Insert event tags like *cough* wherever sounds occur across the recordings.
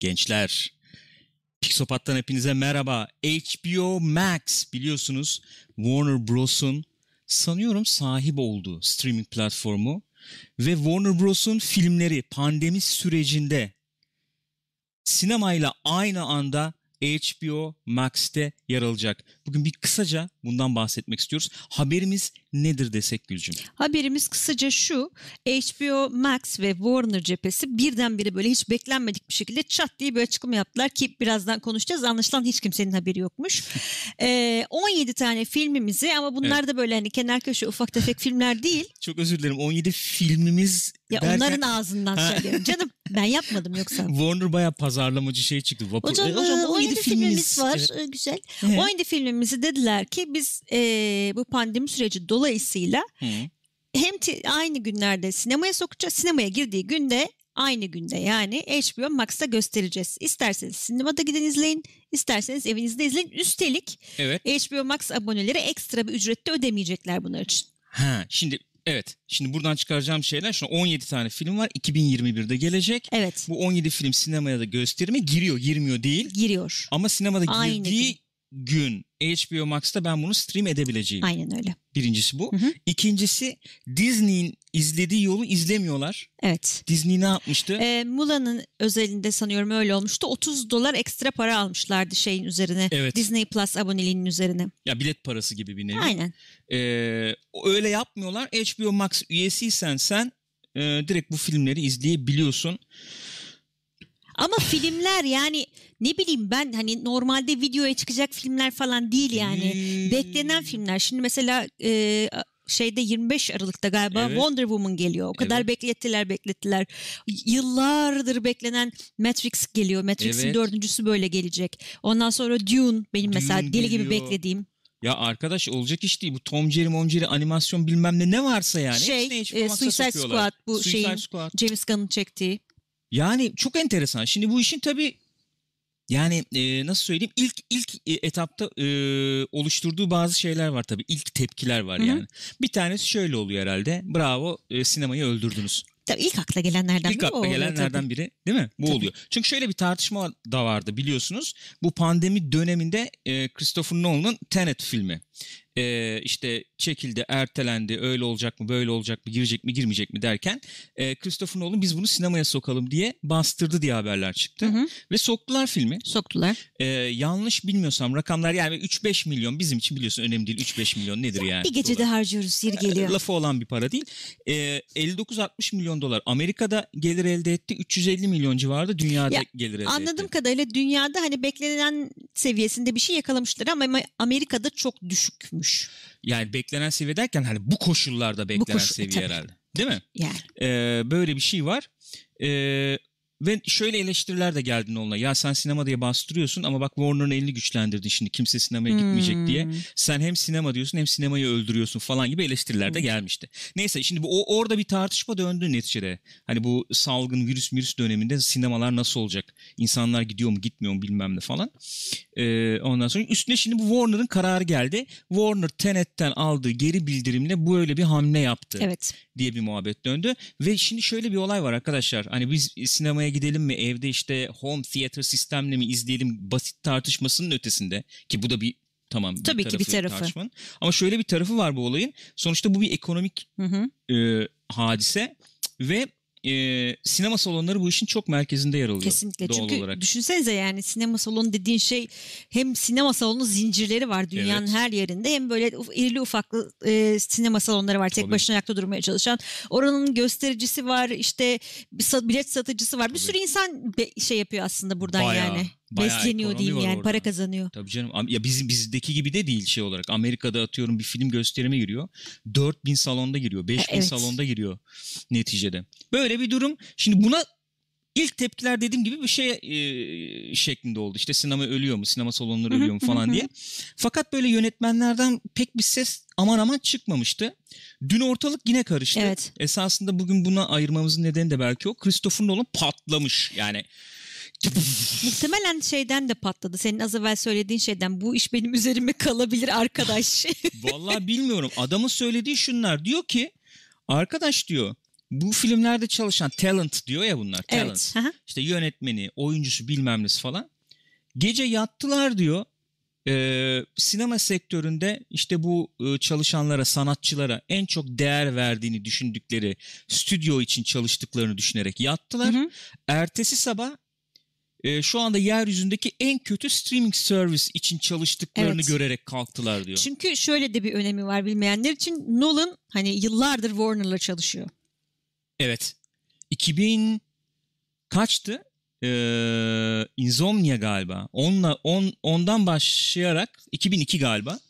Gençler, Pixopat'tan hepinize merhaba. HBO Max biliyorsunuz Warner Bros'un sanıyorum sahip olduğu streaming platformu ve Warner Bros'un filmleri pandemi sürecinde sinemayla aynı anda HBO Max'te yer alacak. Bugün bir kısaca bundan bahsetmek istiyoruz. Haberimiz nedir desek Gülcüm? Haberimiz kısaca şu. HBO Max ve Warner cephesi birdenbire böyle hiç beklenmedik bir şekilde çat diye bir açıklama yaptılar ki birazdan konuşacağız. Anlaşılan hiç kimsenin haberi yokmuş. *laughs* ee, 17 tane filmimizi ama bunlar Evet. da böyle hani kenar köşe ufak tefek filmler değil. Çok özür dilerim 17 filmimiz Ya derken onların ağzından söylüyorum. Canım *laughs* ben yapmadım yoksa. Warner bayağı pazarlamacı şey çıktı. Vapur. Hocam, E, e, 17 filmimiz var. Evet. E, Güzel. Evet. 17 filmimizi dediler ki biz e, bu pandemi süreci dolayısıyla Hı. hem aynı günlerde sinemaya sokacağız. Sinemaya girdiği günde aynı günde yani HBO Max'ta göstereceğiz. İsterseniz sinemada gidin izleyin, isterseniz evinizde izleyin. Üstelik Evet. HBO Max aboneleri ekstra bir ücret de ödemeyecekler bunlar için. Ha, şimdi evet. Şimdi buradan çıkaracağım şeyler şu an 17 tane film var. 2021'de gelecek. Evet, Bu 17 film sinemaya da gösterime giriyor, girmiyor değil. giriyor. Ama sinemada Aynı girdiği gün HBO Max'ta ben bunu stream edebileceğim. Aynen öyle. Birincisi bu. Hı hı. İkincisi Disney'in izlediği yolu izlemiyorlar. Evet. Disney ne yapmıştı? E, Mula'nın özelinde sanıyorum öyle olmuştu. 30 dolar ekstra para almışlardı şeyin üzerine. Evet. Disney Plus aboneliğinin üzerine. ya bilet parası gibi bir nevi. Aynen. Ee, öyle yapmıyorlar. HBO Max üyesiysen sen e, direkt bu filmleri izleyebiliyorsun. Ama filmler yani ne bileyim ben hani normalde videoya çıkacak filmler falan değil yani. Hmm. Beklenen filmler. Şimdi mesela e, şeyde 25 Aralık'ta galiba Evet. Wonder Woman geliyor. O kadar Evet. beklettiler beklettiler. Yıllardır beklenen Matrix geliyor. Matrix'in Evet. dördüncüsü böyle gelecek. Ondan sonra Dune benim mesela Dune deli gibi beklediğim. Ya arkadaş olacak iş değil. Bu Tom Jerry, Mom Jerry animasyon bilmem ne ne varsa yani. şey e, Suicide sokuyorlar. Squad bu Suicide şeyin Squad. James Gunn'ın çektiği. Yani çok enteresan. Şimdi bu işin tabii yani e, nasıl söyleyeyim ilk ilk e, etapta e, oluşturduğu bazı şeyler var tabii. İlk tepkiler var Hı hı. yani. Bir tanesi şöyle oluyor herhalde. Bravo e, sinemayı öldürdünüz. Tabii ilk akla gelenlerden İlk biri akla gelenlerden tabii. biri değil mi? Bu Tabii. oluyor. Çünkü şöyle bir tartışma da vardı biliyorsunuz. Bu pandemi döneminde e, Christopher Nolan'ın Tenet filmi e, işte çekildi, ertelendi, öyle olacak mı, böyle olacak mı, girecek mi, girmeyecek mi derken e, Christopher Nolan biz bunu sinemaya sokalım diye bastırdı diye haberler çıktı. Hı hı. Ve soktular filmi. Soktular. E, yanlış bilmiyorsam rakamlar yani 3-5 milyon bizim için biliyorsun önemli değil 3-5 milyon nedir yani? Bir gecede dolar. harcıyoruz yeri geliyor. Lafı olan bir para değil. E, 59-60 milyon dolar Amerika'da gelir elde etti. 350 milyon civarında dünyada Ya, gelir elde Anladığım etti. kadarıyla dünyada hani beklenen seviyesinde bir şey yakalamışlar ama Amerika'da çok düşükmüş. Yani beklenen seviye derken hani bu koşullarda beklenen koşul- seviye tabii. herhalde. Değil mi? Yani Ee, böyle bir şey var. Ee, ve şöyle eleştiriler de geldi Nolan'a. Ya sen sinema diye bastırıyorsun ama bak Warner'ın elini güçlendirdin şimdi kimse sinemaya gitmeyecek Hmm. diye. Sen hem sinema diyorsun hem sinemayı öldürüyorsun falan gibi eleştiriler de gelmişti. Neyse şimdi bu, o, orada bir tartışma döndü neticede. Hani bu salgın virüs virüs döneminde sinemalar nasıl olacak? İnsanlar gidiyor mu gitmiyor mu bilmem ne falan. Ee, ondan sonra üstüne şimdi bu Warner'ın kararı geldi. Warner Tenet'ten aldığı geri bildirimle böyle bir hamle yaptı evet. Diye bir muhabbet döndü. Ve şimdi şöyle bir olay var arkadaşlar. Hani biz sinemaya gidelim mi evde işte home theater sistemle mi izleyelim basit tartışmasının ötesinde ki bu da bir tamam bir Tabii ki bir tarafı. tartışmanın. Ama şöyle bir tarafı var bu olayın. Sonuçta bu bir ekonomik Hı hı. e, hadise ve e, sinema salonları bu işin çok merkezinde yer alıyor. Kesinlikle. Doğal Çünkü olarak. düşünsenize yani sinema salonu dediğin şey hem sinema salonu zincirleri var dünyanın Evet. her yerinde hem böyle irili ufaklı e, sinema salonları var tek Tabii. başına ayakta durmaya çalışan. Oranın göstericisi var işte bilet satıcısı var. Bir sürü insan be- şey yapıyor aslında buradan Bayağı, yani. Bayağı Besleniyor diyeyim yani orada. para kazanıyor. Tabii canım. Ya bizim bizdeki gibi de değil şey olarak. Amerika'da atıyorum bir film gösterime giriyor. 4000 salonda giriyor. 5000 evet. salonda giriyor neticede. Böyle bir durum. Şimdi buna ilk tepkiler dediğim gibi bir şey e, şeklinde oldu. İşte sinema ölüyor mu? Sinema salonları ölüyor mu falan diye. Fakat böyle yönetmenlerden pek bir ses aman aman çıkmamıştı. Dün ortalık yine karıştı. Evet. Esasında bugün buna ayırmamızın nedeni de belki o. Christopher Nolan patlamış. Yani Muhtemelen şeyden de patladı. Senin az evvel söylediğin şeyden bu iş benim üzerime kalabilir arkadaş. *laughs* Vallahi bilmiyorum. Adamın söylediği şunlar. Diyor ki arkadaş diyor bu filmlerde çalışan talent diyor ya bunlar. Talent. Evet. İşte yönetmeni, oyuncusu bilmem nesi falan. Gece yattılar diyor. Ee, sinema sektöründe işte bu e, çalışanlara, sanatçılara en çok değer verdiğini düşündükleri stüdyo için çalıştıklarını düşünerek yattılar. Hı hı. Ertesi sabah e, şu anda yeryüzündeki en kötü streaming service için çalıştıklarını Evet. görerek kalktılar diyor. Çünkü şöyle de bir önemi var bilmeyenler için. Nolan hani yıllardır Warner'la çalışıyor. Evet. 2000 kaçtı? Ee, Insomnia galiba. Onla, on, ondan başlayarak 2002 galiba.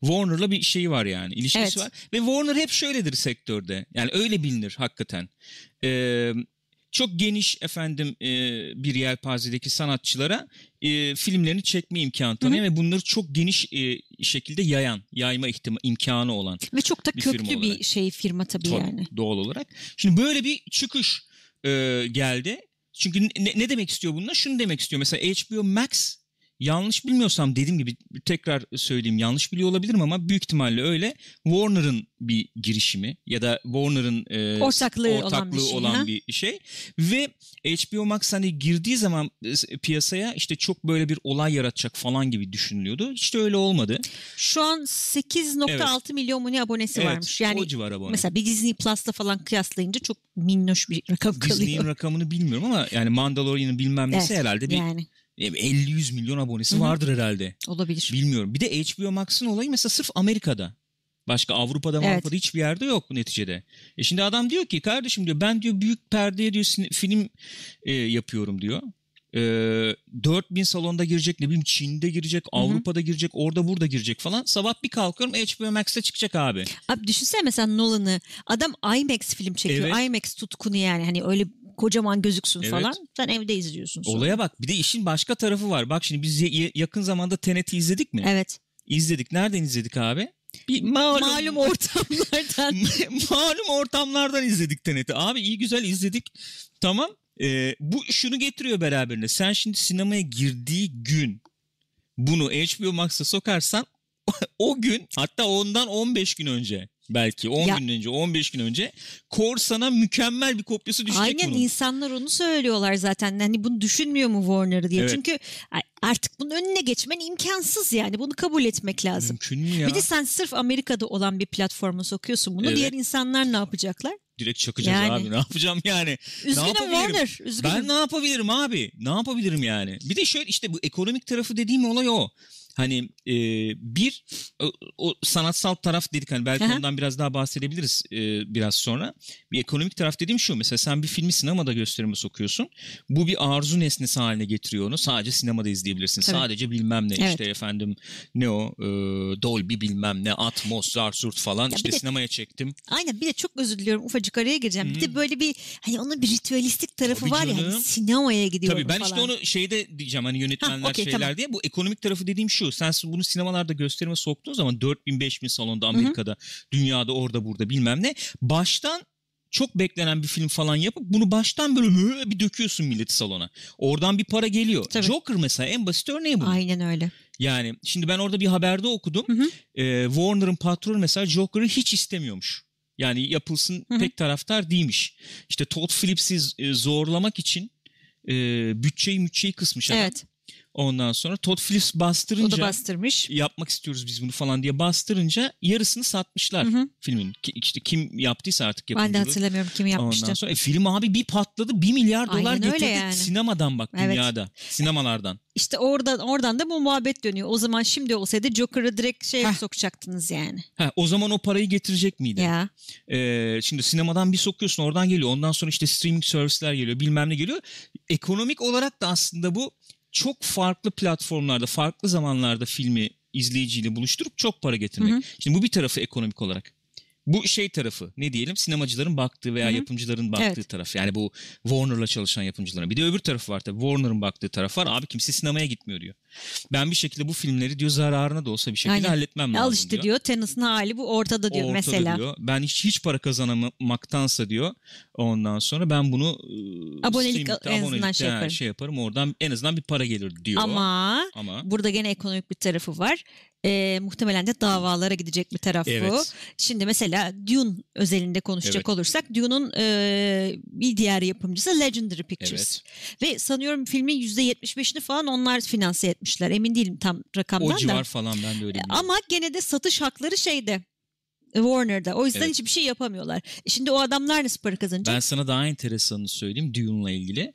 Warner'la bir şeyi var yani. ilişkisi Evet. var. Ve Warner hep şöyledir sektörde. Yani öyle bilinir hakikaten. Ee, çok geniş efendim e, bir yelpazedeki sanatçılara e, filmlerini çekme imkanı tanıyor ve bunları çok geniş e, şekilde yayan, yayma ihtima, imkanı olan Ve çok da Bir köklü firma bir şey firma tabii, Tabii, yani. Doğal olarak. Şimdi böyle bir çıkış e, geldi. Çünkü ne, ne demek istiyor bununla? Şunu demek istiyor. Mesela HBO Max yanlış bilmiyorsam dediğim gibi tekrar söyleyeyim yanlış biliyor olabilirim ama büyük ihtimalle öyle. Warner'ın bir girişimi ya da Warner'ın e, Ortaklığı olan ortaklığı bir şey, olan bir şey. Ve HBO Max hani girdiği zaman e, piyasaya işte çok böyle bir olay yaratacak falan gibi düşünülüyordu. Hiç de öyle olmadı. Şu an 8.6 milyon mu ne abonesi Evet, varmış. Yani o civar abone. mesela bir Disney Plus'la falan kıyaslayınca çok minnoş bir rakam kalıyor. Disney'in rakamını bilmiyorum ama yani Mandalorian'ın bilmem nesi Evet, herhalde bir yani 50-100 milyon abonesi Hı hı. vardır herhalde. olabilir. Bilmiyorum. Bir de HBO Max'ın olayı mesela sırf Amerika'da. Başka Avrupa'da Evet. Avrupa'da hiçbir yerde yok neticede. E şimdi adam diyor ki kardeşim diyor ben diyor büyük perdeye diyor film e, yapıyorum diyor. E, 4000 salonda girecek ne bileyim Çin'de girecek Avrupa'da girecek orada burada girecek falan. Sabah bir kalkıyorum HBO Max'te çıkacak abi. Abi düşünsene mesela Nolan'ı adam IMAX film çekiyor. Evet. IMAX tutkunu yani hani öyle kocaman gözüksün Evet. falan. Sen evde izliyorsun sonra. Olaya bak bir de işin başka tarafı var. Bak şimdi biz yakın zamanda Tenet'i izledik mi? Evet. İzledik. Nereden izledik abi? Bir malum, Malum ortamlardan. *laughs* malum ortamlardan izledik Tenet'i. Abi iyi güzel izledik. Tamam. Ee, bu şunu getiriyor beraberinde. Sen şimdi sinemaya girdiği gün bunu HBO Max'a sokarsan *laughs* o gün hatta ondan 15 gün önce belki 10 Ya- gün önce 15 gün önce Korsan'a mükemmel bir kopyası düşecek Aynen bunun. insanlar onu söylüyorlar zaten. Hani bunu düşünmüyor mu Warner diye. Evet. Çünkü artık bunun önüne geçmen imkansız yani. Bunu kabul etmek lazım. Mümkün mü ya? Bir de sen sırf Amerika'da olan bir platforma sokuyorsun bunu. Evet. Diğer insanlar ne yapacaklar? Direkt çakacağız Yani. abi ne yapacağım yani. Üzgünüm yapabilirim? Warner. Üzgünüm. Ben ne yapabilirim abi? Ne yapabilirim yani? Bir de şöyle işte bu ekonomik tarafı dediğim olay o. Hani e, bir o, o sanatsal taraf dedik hani belki Aha. ondan biraz daha bahsedebiliriz e, biraz sonra. Bir ekonomik taraf dediğim şu mesela sen bir filmi sinemada gösterime sokuyorsun. Bu bir arzu nesnesi haline getiriyor onu. Sadece sinemada izleyebilirsin. Tabii. Sadece bilmem ne Evet. işte efendim ne o e, Dolby bilmem ne Atmos, Zarsurt falan Ya işte bir de- sinemaya çektim. Aynen bir de çok özür diliyorum ufacık araya gireceğim. Bir Hı. de böyle bir hani onun bir ritüelistik tarafı Tabii var ya canım. hani sinemaya gidiyorum Tabii ben falan. işte onu şeyde diyeceğim hani yönetmenler Ha, okey, şeyler tamam. diye. Bu ekonomik tarafı dediğim şu. Sen bunu sinemalarda gösterime soktuğun zaman 4000-5000 salonda Amerika'da, dünyada orada burada bilmem ne. Baştan çok beklenen bir film falan yapıp bunu baştan böyle bir döküyorsun milleti salona. Oradan bir para geliyor. Tabii. Joker mesela en basit örneği bu. Aynen öyle. Yani şimdi ben orada bir haberde okudum. Hı hı. Ee, Warner'ın patronu mesela Joker'ı hiç istemiyormuş. Yani yapılsın Hı hı. pek taraftar değilmiş. İşte Todd Phillips'i e, zorlamak için e, bütçeyi mütçeyi kısmış adam. Evet. Ondan sonra Todd Phillips O bastırınca da bastırmış. yapmak istiyoruz biz bunu falan diye bastırınca yarısını satmışlar Hı hı. filmin. Ki, işte kim yaptıysa artık Ben de yapımcılığı. hatırlamıyorum kim yapmıştı. Ondan sonra e, film abi bir patladı. Bir milyar dolar Aynen öyle getirdi yani. sinemadan bak Evet. dünyada. Sinemalardan. İşte oradan oradan da bu muhabbet dönüyor. O zaman şimdi olsaydı Joker'ı direkt şey Heh. sokacaktınız yani. Ha, o zaman o parayı getirecek miydi? Ya. Ee, şimdi sinemadan bir sokuyorsun oradan geliyor. Ondan sonra işte streaming servisler geliyor bilmem ne geliyor. Ekonomik olarak da aslında bu çok farklı platformlarda farklı zamanlarda filmi izleyiciyle buluşturup çok para getirmek. Hı hı. Şimdi bu bir tarafı ekonomik olarak. Bu şey tarafı ne diyelim sinemacıların baktığı veya Hı hı. yapımcıların baktığı Evet. taraf. Yani bu Warner'la çalışan yapımcıların. Bir de öbür tarafı var tabii Warner'ın baktığı taraf var. Abi kimse sinemaya gitmiyor diyor. Ben bir şekilde bu filmleri diyor zararına da olsa bir şekilde Aynen. halletmem lazım Al işte diyor. diyor. Tennis'in hali bu ortada diyor Ortada mesela. diyor. Ben hiç hiç para kazanamaktansa diyor. Ondan sonra ben bunu e, Abonelik en azından şey yaparım. şey yaparım. Oradan en azından bir para gelir diyor. Ama Ama burada gene ekonomik bir tarafı var. Ee, muhtemelen de davalara gidecek bir taraf bu. Evet. Şimdi mesela mesela Dune özelinde konuşacak Evet. olursak Dune'un e, bir diğer yapımcısı Legendary Pictures. Ve sanıyorum filmin %75'ini falan onlar finanse etmişler. Emin değilim tam rakamdan O da. civar falan ben de öyle biliyorum. Ama gene de satış hakları şeyde Warner'da. O yüzden Evet. hiçbir şey yapamıyorlar. E Şimdi o adamlar nasıl para kazanacak? Ben sana daha enteresanını söyleyeyim Dune'la ilgili.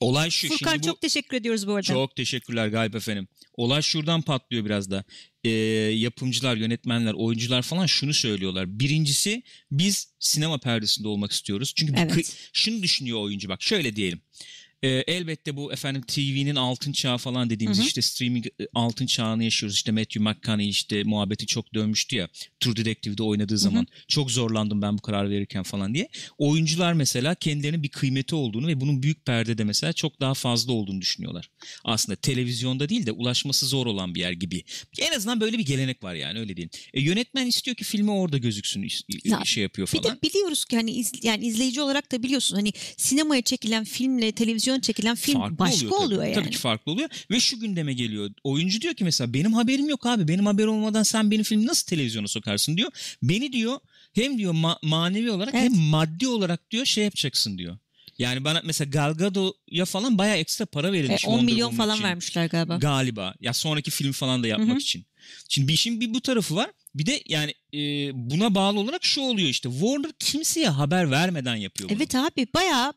Olay şu. Furkan şimdi bu... çok teşekkür ediyoruz bu arada. Çok teşekkürler Galip efendim. Olay şuradan patlıyor biraz da. Ee, yapımcılar, yönetmenler, oyuncular falan şunu söylüyorlar. Birincisi biz sinema perdesinde olmak istiyoruz. Çünkü bir Evet. kı- şunu düşünüyor oyuncu bak şöyle diyelim. Ee, elbette bu efendim TV'nin altın çağı falan dediğimiz Hı hı. işte streaming e, altın çağını yaşıyoruz. İşte Matthew McConaughey işte muhabbeti çok dönmüştü ya. True Detective'de oynadığı zaman çok zorlandım ben bu karar verirken falan diye. Oyuncular mesela kendilerinin bir kıymeti olduğunu ve bunun büyük perdede mesela çok daha fazla olduğunu düşünüyorlar. Aslında televizyonda değil de ulaşması zor olan bir yer gibi. En azından böyle bir gelenek var yani öyle diyeyim. E, yönetmen istiyor ki filmi orada gözüksün Ya, şey yapıyor Bir falan. de biliyoruz ki hani iz- yani izleyici olarak da biliyorsun hani sinemaya çekilen filmle televizyon çekilen film Farklı başka oluyor, oluyor, tabii. yani. Tabii ki farklı oluyor ve şu gündeme geliyor. Oyuncu diyor ki mesela benim haberim yok abi. Benim haberim olmadan sen benim filmi nasıl televizyona sokarsın diyor. Beni diyor hem diyor ma- manevi olarak Evet. hem maddi olarak diyor şey yapacaksın diyor. Yani bana mesela Gal Gadot'a falan bayağı ekstra para E, verilmiş. 10 Wonder milyon Woman falan için. vermişler galiba. Galiba. Ya sonraki film falan da yapmak Hı hı. için. Şimdi bir işin bir bu tarafı var. Bir de yani e, buna bağlı olarak şu oluyor işte. Warner kimseye haber vermeden yapıyor bunu. Evet abi bayağı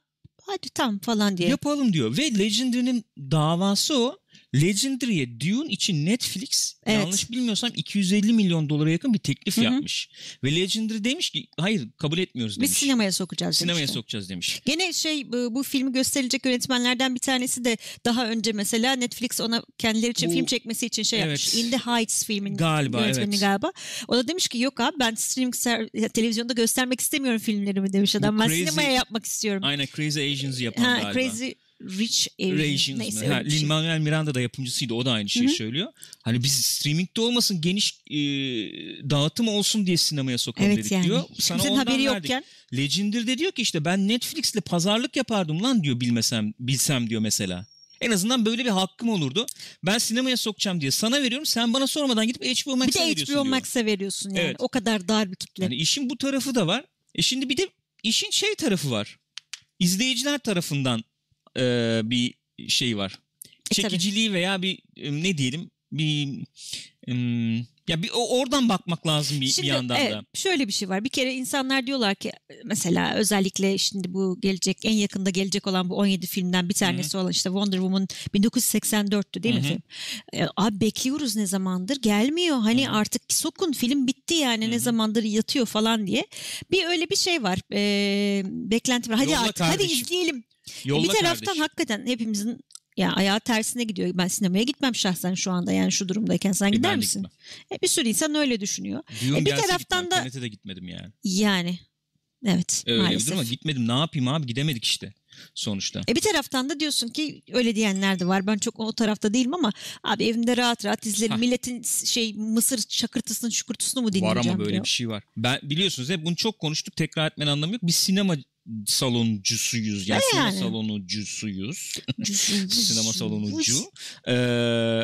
hadi tam falan diye. Yapalım diyor. Ve Legendary'nin davası o. Legendary'e Dune için Netflix Evet. yanlış bilmiyorsam 250 milyon dolara yakın bir teklif Hı hı. yapmış. Ve Legendary demiş ki hayır kabul etmiyoruz demiş. Biz sinemaya sokacağız Sinemaya demişti. sokacağız demiş. Gene şey bu bu filmi gösterilecek yönetmenlerden bir tanesi de daha önce mesela Netflix ona kendileri için Bu- film çekmesi için şey Evet. yapmış. In the Heights filmin Galiba, yönetmeni evet. galiba. O da demiş ki yok abi ben streaming televizyonda göstermek istemiyorum filmlerimi demiş adam. Bu Ben Crazy- sinemaya yapmak istiyorum. Aynen Crazy Asians'ı yapan Ha, galiba. Crazy Rich. Asians Neyse? Ha, bir şey. Lin-Manuel Miranda da yapımcısıydı. O da aynı şeyi Hı hı. söylüyor. Hani biz streamingde olmasın geniş e, dağıtım olsun diye sinemaya sokalım Evet dedik yani. diyor. Sana Kimsenin haberi verdik. yokken. Legendary de diyor ki işte ben Netflix'le pazarlık yapardım lan diyor bilmesem bilsem diyor mesela. En azından böyle bir hakkım olurdu. Ben sinemaya sokacağım diye sana veriyorum. Sen bana sormadan gidip HBO Bir Max'e de veriyorsun HBO. Max'e veriyorsun yani. Evet. O kadar dar bir kitle. Yani işin bu tarafı da var. E şimdi bir de işin şey tarafı var. İzleyiciler tarafından e, bir şey var. E. Çekiciliği veya bir e, ne diyelim bir em, ya bir oradan bakmak lazım bir, bir Şimdi yandan evet, da. şöyle bir şey var. Bir kere insanlar diyorlar ki mesela özellikle şimdi bu gelecek en yakında gelecek olan bu 17 filmden bir tanesi olan işte Wonder Woman 1984'tü değil mi Hı hı. film? E, abi bekliyoruz ne zamandır gelmiyor. Hani Hı hı. artık sokun film bitti yani Hı ne zamandır yatıyor falan diye. Bir öyle bir şey var. E, beklenti var. Hadi Yolla artık hadi kardeşim. izleyelim. Yolla bir taraftan kardeşim. hakikaten hepimizin ya ayağı tersine gidiyor. Ben sinemaya gitmem şahsen şu anda yani şu durumdayken sen E, gider misin? gitmem. E, bir sürü insan öyle düşünüyor. E, bir taraftan gitmem. da- Tenet'e de gitmedim yani. Yani evet Öyle bir maalesef. durum ama gitmedim. Ne yapayım abi gidemedik işte sonuçta. E bir taraftan da diyorsun ki öyle diyenler de var. Ben çok o tarafta değilim ama abi evimde rahat rahat izlerim. Hah. Milletin şey mısır çakırtısını şukurtusunu mu dinleyeceğim Var ama böyle diyor. bir şey var. Ben biliyorsunuz hep bunu çok konuştuk. Tekrar etmenin anlamı yok. Biz sinema saloncusuyuz. Yani, E sinema yani. salonucusuyuz. *laughs* sinema salonucu. Ee,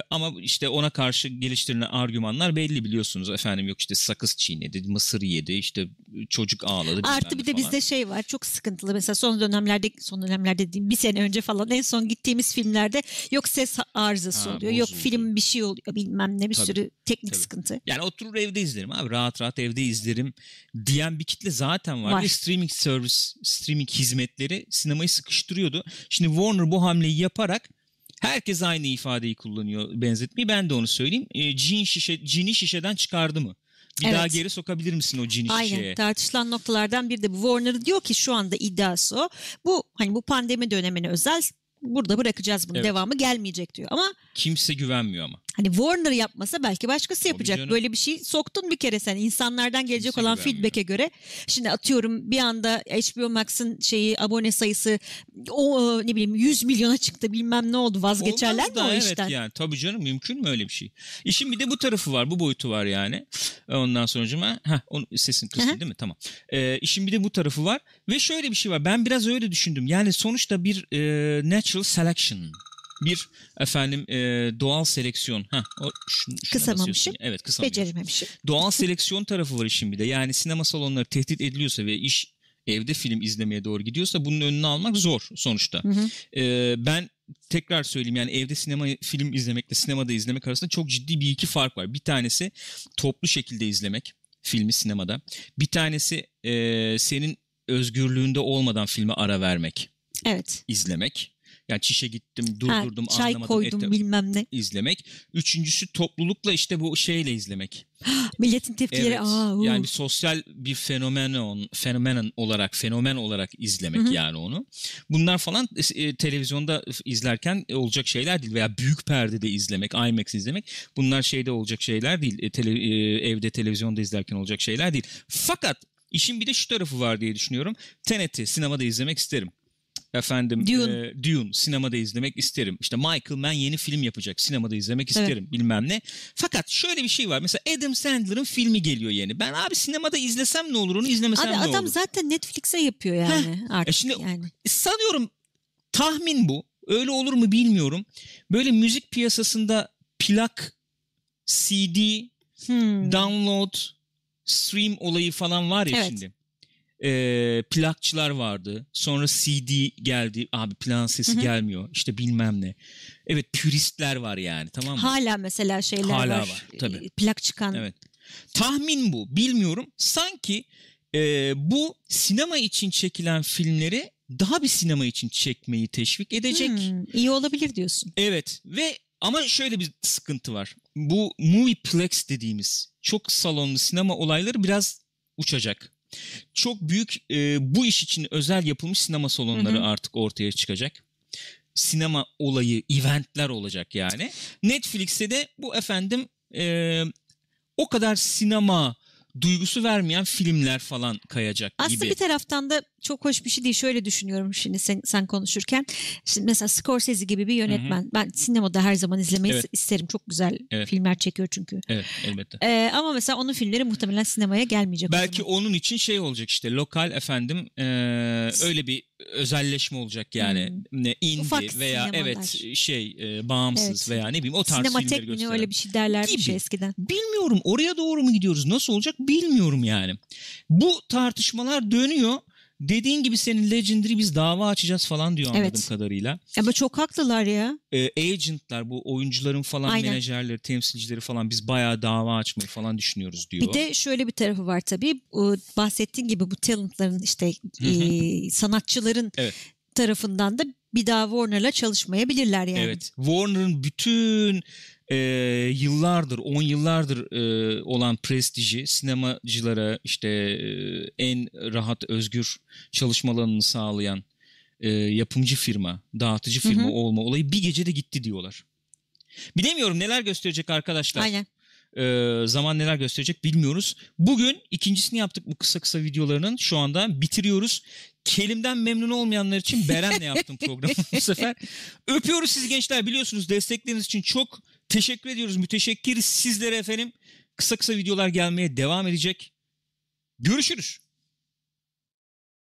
ama işte ona karşı geliştirilen argümanlar belli biliyorsunuz. Efendim yok işte sakız çiğnedi, mısır yedi, işte çocuk ağladı. Artı bir de falan. bizde şey var çok sıkıntılı mesela son dönemlerde son dönemlerde dediğim bir sene önce falan en son gittiğimiz filmlerde yok ses arızası Ha, oluyor yok bozuldu. film bir şey oluyor bilmem ne bir Tabii, sürü teknik tabii. sıkıntı. Yani oturur evde izlerim abi rahat rahat evde izlerim diyen bir kitle zaten var. Var. Streaming service, streaming hizmetleri sinemayı sıkıştırıyordu. Şimdi Warner bu hamleyi yaparak herkes aynı ifadeyi kullanıyor benzetmeyi. Ben de onu söyleyeyim. E, cin şişe, cini şişeden çıkardı mı? Bir Evet. daha geri sokabilir misin o cini Aynen şişeye? tartışılan noktalardan biri de bu. Warner diyor ki şu anda iddiası o. Bu hani bu pandemi dönemine özel burada bırakacağız bunu Evet. devamı gelmeyecek diyor. Ama Kimse güvenmiyor ama. hani Warner yapmasa belki başkası yapacak. Böyle bir şey soktun bir kere sen insanlardan gelecek Kimse olan feedback'e göre. Şimdi atıyorum bir anda HBO Max'ın şeyi abone sayısı o ne bileyim 100 milyona çıktı bilmem ne oldu vazgeçerler Olmaz mi da o evet işten? yani tabii canım mümkün mü öyle bir şey? İşin bir de bu tarafı var bu boyutu var yani. Ondan sonra heh, onun sesin kısmı değil mi? Tamam. Ee, işin bir de bu tarafı var ve şöyle bir şey var ben biraz öyle düşündüm yani sonuçta bir e, natural selection Bir efendim e, doğal seleksiyon. Heh, o, şun, şuna Kısamamışım. Evet kısamıyorsun. Becerememişim. Doğal seleksiyon tarafı var işin bir de. Yani sinema salonları tehdit ediliyorsa ve iş evde film izlemeye doğru gidiyorsa bunun önünü almak zor sonuçta. Hı hı. Ee, ben tekrar söyleyeyim yani evde sinema film izlemekle sinemada izlemek arasında çok ciddi bir iki fark var. Bir tanesi toplu şekilde izlemek filmi sinemada. Bir tanesi e, senin özgürlüğünde olmadan filme ara vermek, Evet. izlemek. Yani çişe gittim, Ha, durdurdum, çay anlamadım, koydum ettim, bilmem ne. izlemek. Üçüncüsü toplulukla işte bu şeyle izlemek. *gasps* Milletin tepkileri. Evet. Aa, uu. yani bir sosyal bir fenomen fenomen olarak fenomen olarak izlemek Hı hı. yani onu. Bunlar falan e, televizyonda izlerken olacak şeyler değil veya büyük perdede izlemek, IMAX izlemek bunlar şeyde olacak şeyler değil. E, tele- e, evde televizyonda izlerken olacak şeyler değil. Fakat işin bir de şu tarafı var diye düşünüyorum. Tenet'i sinemada izlemek isterim. Efendim Dune. e, Dune sinemada izlemek isterim. İşte Michael Mann yeni film yapacak. Sinemada izlemek Evet. isterim bilmem ne. Fakat şöyle bir şey var. Mesela Adam Sandler'ın filmi geliyor yeni. Ben abi sinemada izlesem ne olur onu izlemesem Abi ne adam olur? zaten Netflix'e yapıyor yani artık. E şimdi- yani. Sanıyorum tahmin bu. Öyle olur mu bilmiyorum. Böyle müzik piyasasında plak, CD, Hmm. download, stream olayı falan var ya Evet. şimdi. Ee, plakçılar vardı. Sonra CD geldi. Abi plağın sesi Hı hı. gelmiyor. İşte bilmem ne. Evet püristler var yani tamam mı? Hala mesela şeyler Hala var. var, tabii. e, Plak çıkan. Evet. Tahmin bu. Bilmiyorum. Sanki e, bu sinema için çekilen filmleri daha bir sinema için çekmeyi teşvik edecek. Hmm, iyi olabilir diyorsun. Evet ve ama şöyle bir sıkıntı var. Bu Movieplex dediğimiz çok salonlu sinema olayları biraz uçacak. Çok büyük e, bu iş için özel yapılmış sinema salonları Hı hı. artık ortaya çıkacak. Sinema olayı, eventler olacak yani. Netflix'e de bu efendim e, o kadar sinema duygusu vermeyen filmler falan kayacak Aslında gibi. bir taraftan da çok hoş bir şey değil. Şöyle düşünüyorum şimdi sen, sen konuşurken. Şimdi mesela Scorsese gibi bir yönetmen. Ben sinemada her zaman izlemeyi Evet. isterim. Çok güzel Evet. filmler çekiyor çünkü. Evet elbette. Ee, ama mesela onun filmleri muhtemelen sinemaya gelmeyecek. Belki onun için şey olacak işte lokal efendim eee, öyle bir özelleşme olacak yani ne indie Ufak veya sinemalar. evet şey eee, bağımsız Evet. veya ne bileyim o tarz filmleri Sinematek ne gösteren. öyle bir şey derlermiş Gibi. eskiden. Bilmiyorum oraya doğru mu gidiyoruz nasıl olacak bilmiyorum yani. Bu tartışmalar dönüyor. Dediğin gibi senin Legendary biz dava açacağız falan diyor anladığım Evet. kadarıyla. Ama çok haklılar ya. Ee, agentlar bu oyuncuların falan Aynen. menajerleri, temsilcileri falan biz bayağı dava açmayı falan düşünüyoruz diyor. Bir de şöyle bir tarafı var tabii. Bahsettiğin gibi bu talentların işte e, sanatçıların Evet. tarafından da bir daha Warner'la çalışmayabilirler yani. Evet. Warner'ın bütün e, yıllardır, 10 yıllardır e, olan prestiji sinemacılara işte e, en rahat, özgür çalışma alanını sağlayan e, yapımcı firma, dağıtıcı Hı hı. firma olma olayı bir gecede gitti diyorlar. Bilemiyorum neler gösterecek arkadaşlar. Aynen. Ee, zaman neler gösterecek bilmiyoruz. Bugün ikincisini yaptık bu kısa kısa videolarının. Şu anda bitiriyoruz. Kelimden memnun olmayanlar için Beren'le yaptım *laughs* programı bu sefer. Öpüyoruz sizi gençler. Biliyorsunuz destekleriniz için çok teşekkür ediyoruz. Müteşekkiriz sizlere efendim. Kısa kısa videolar gelmeye devam edecek. Görüşürüz.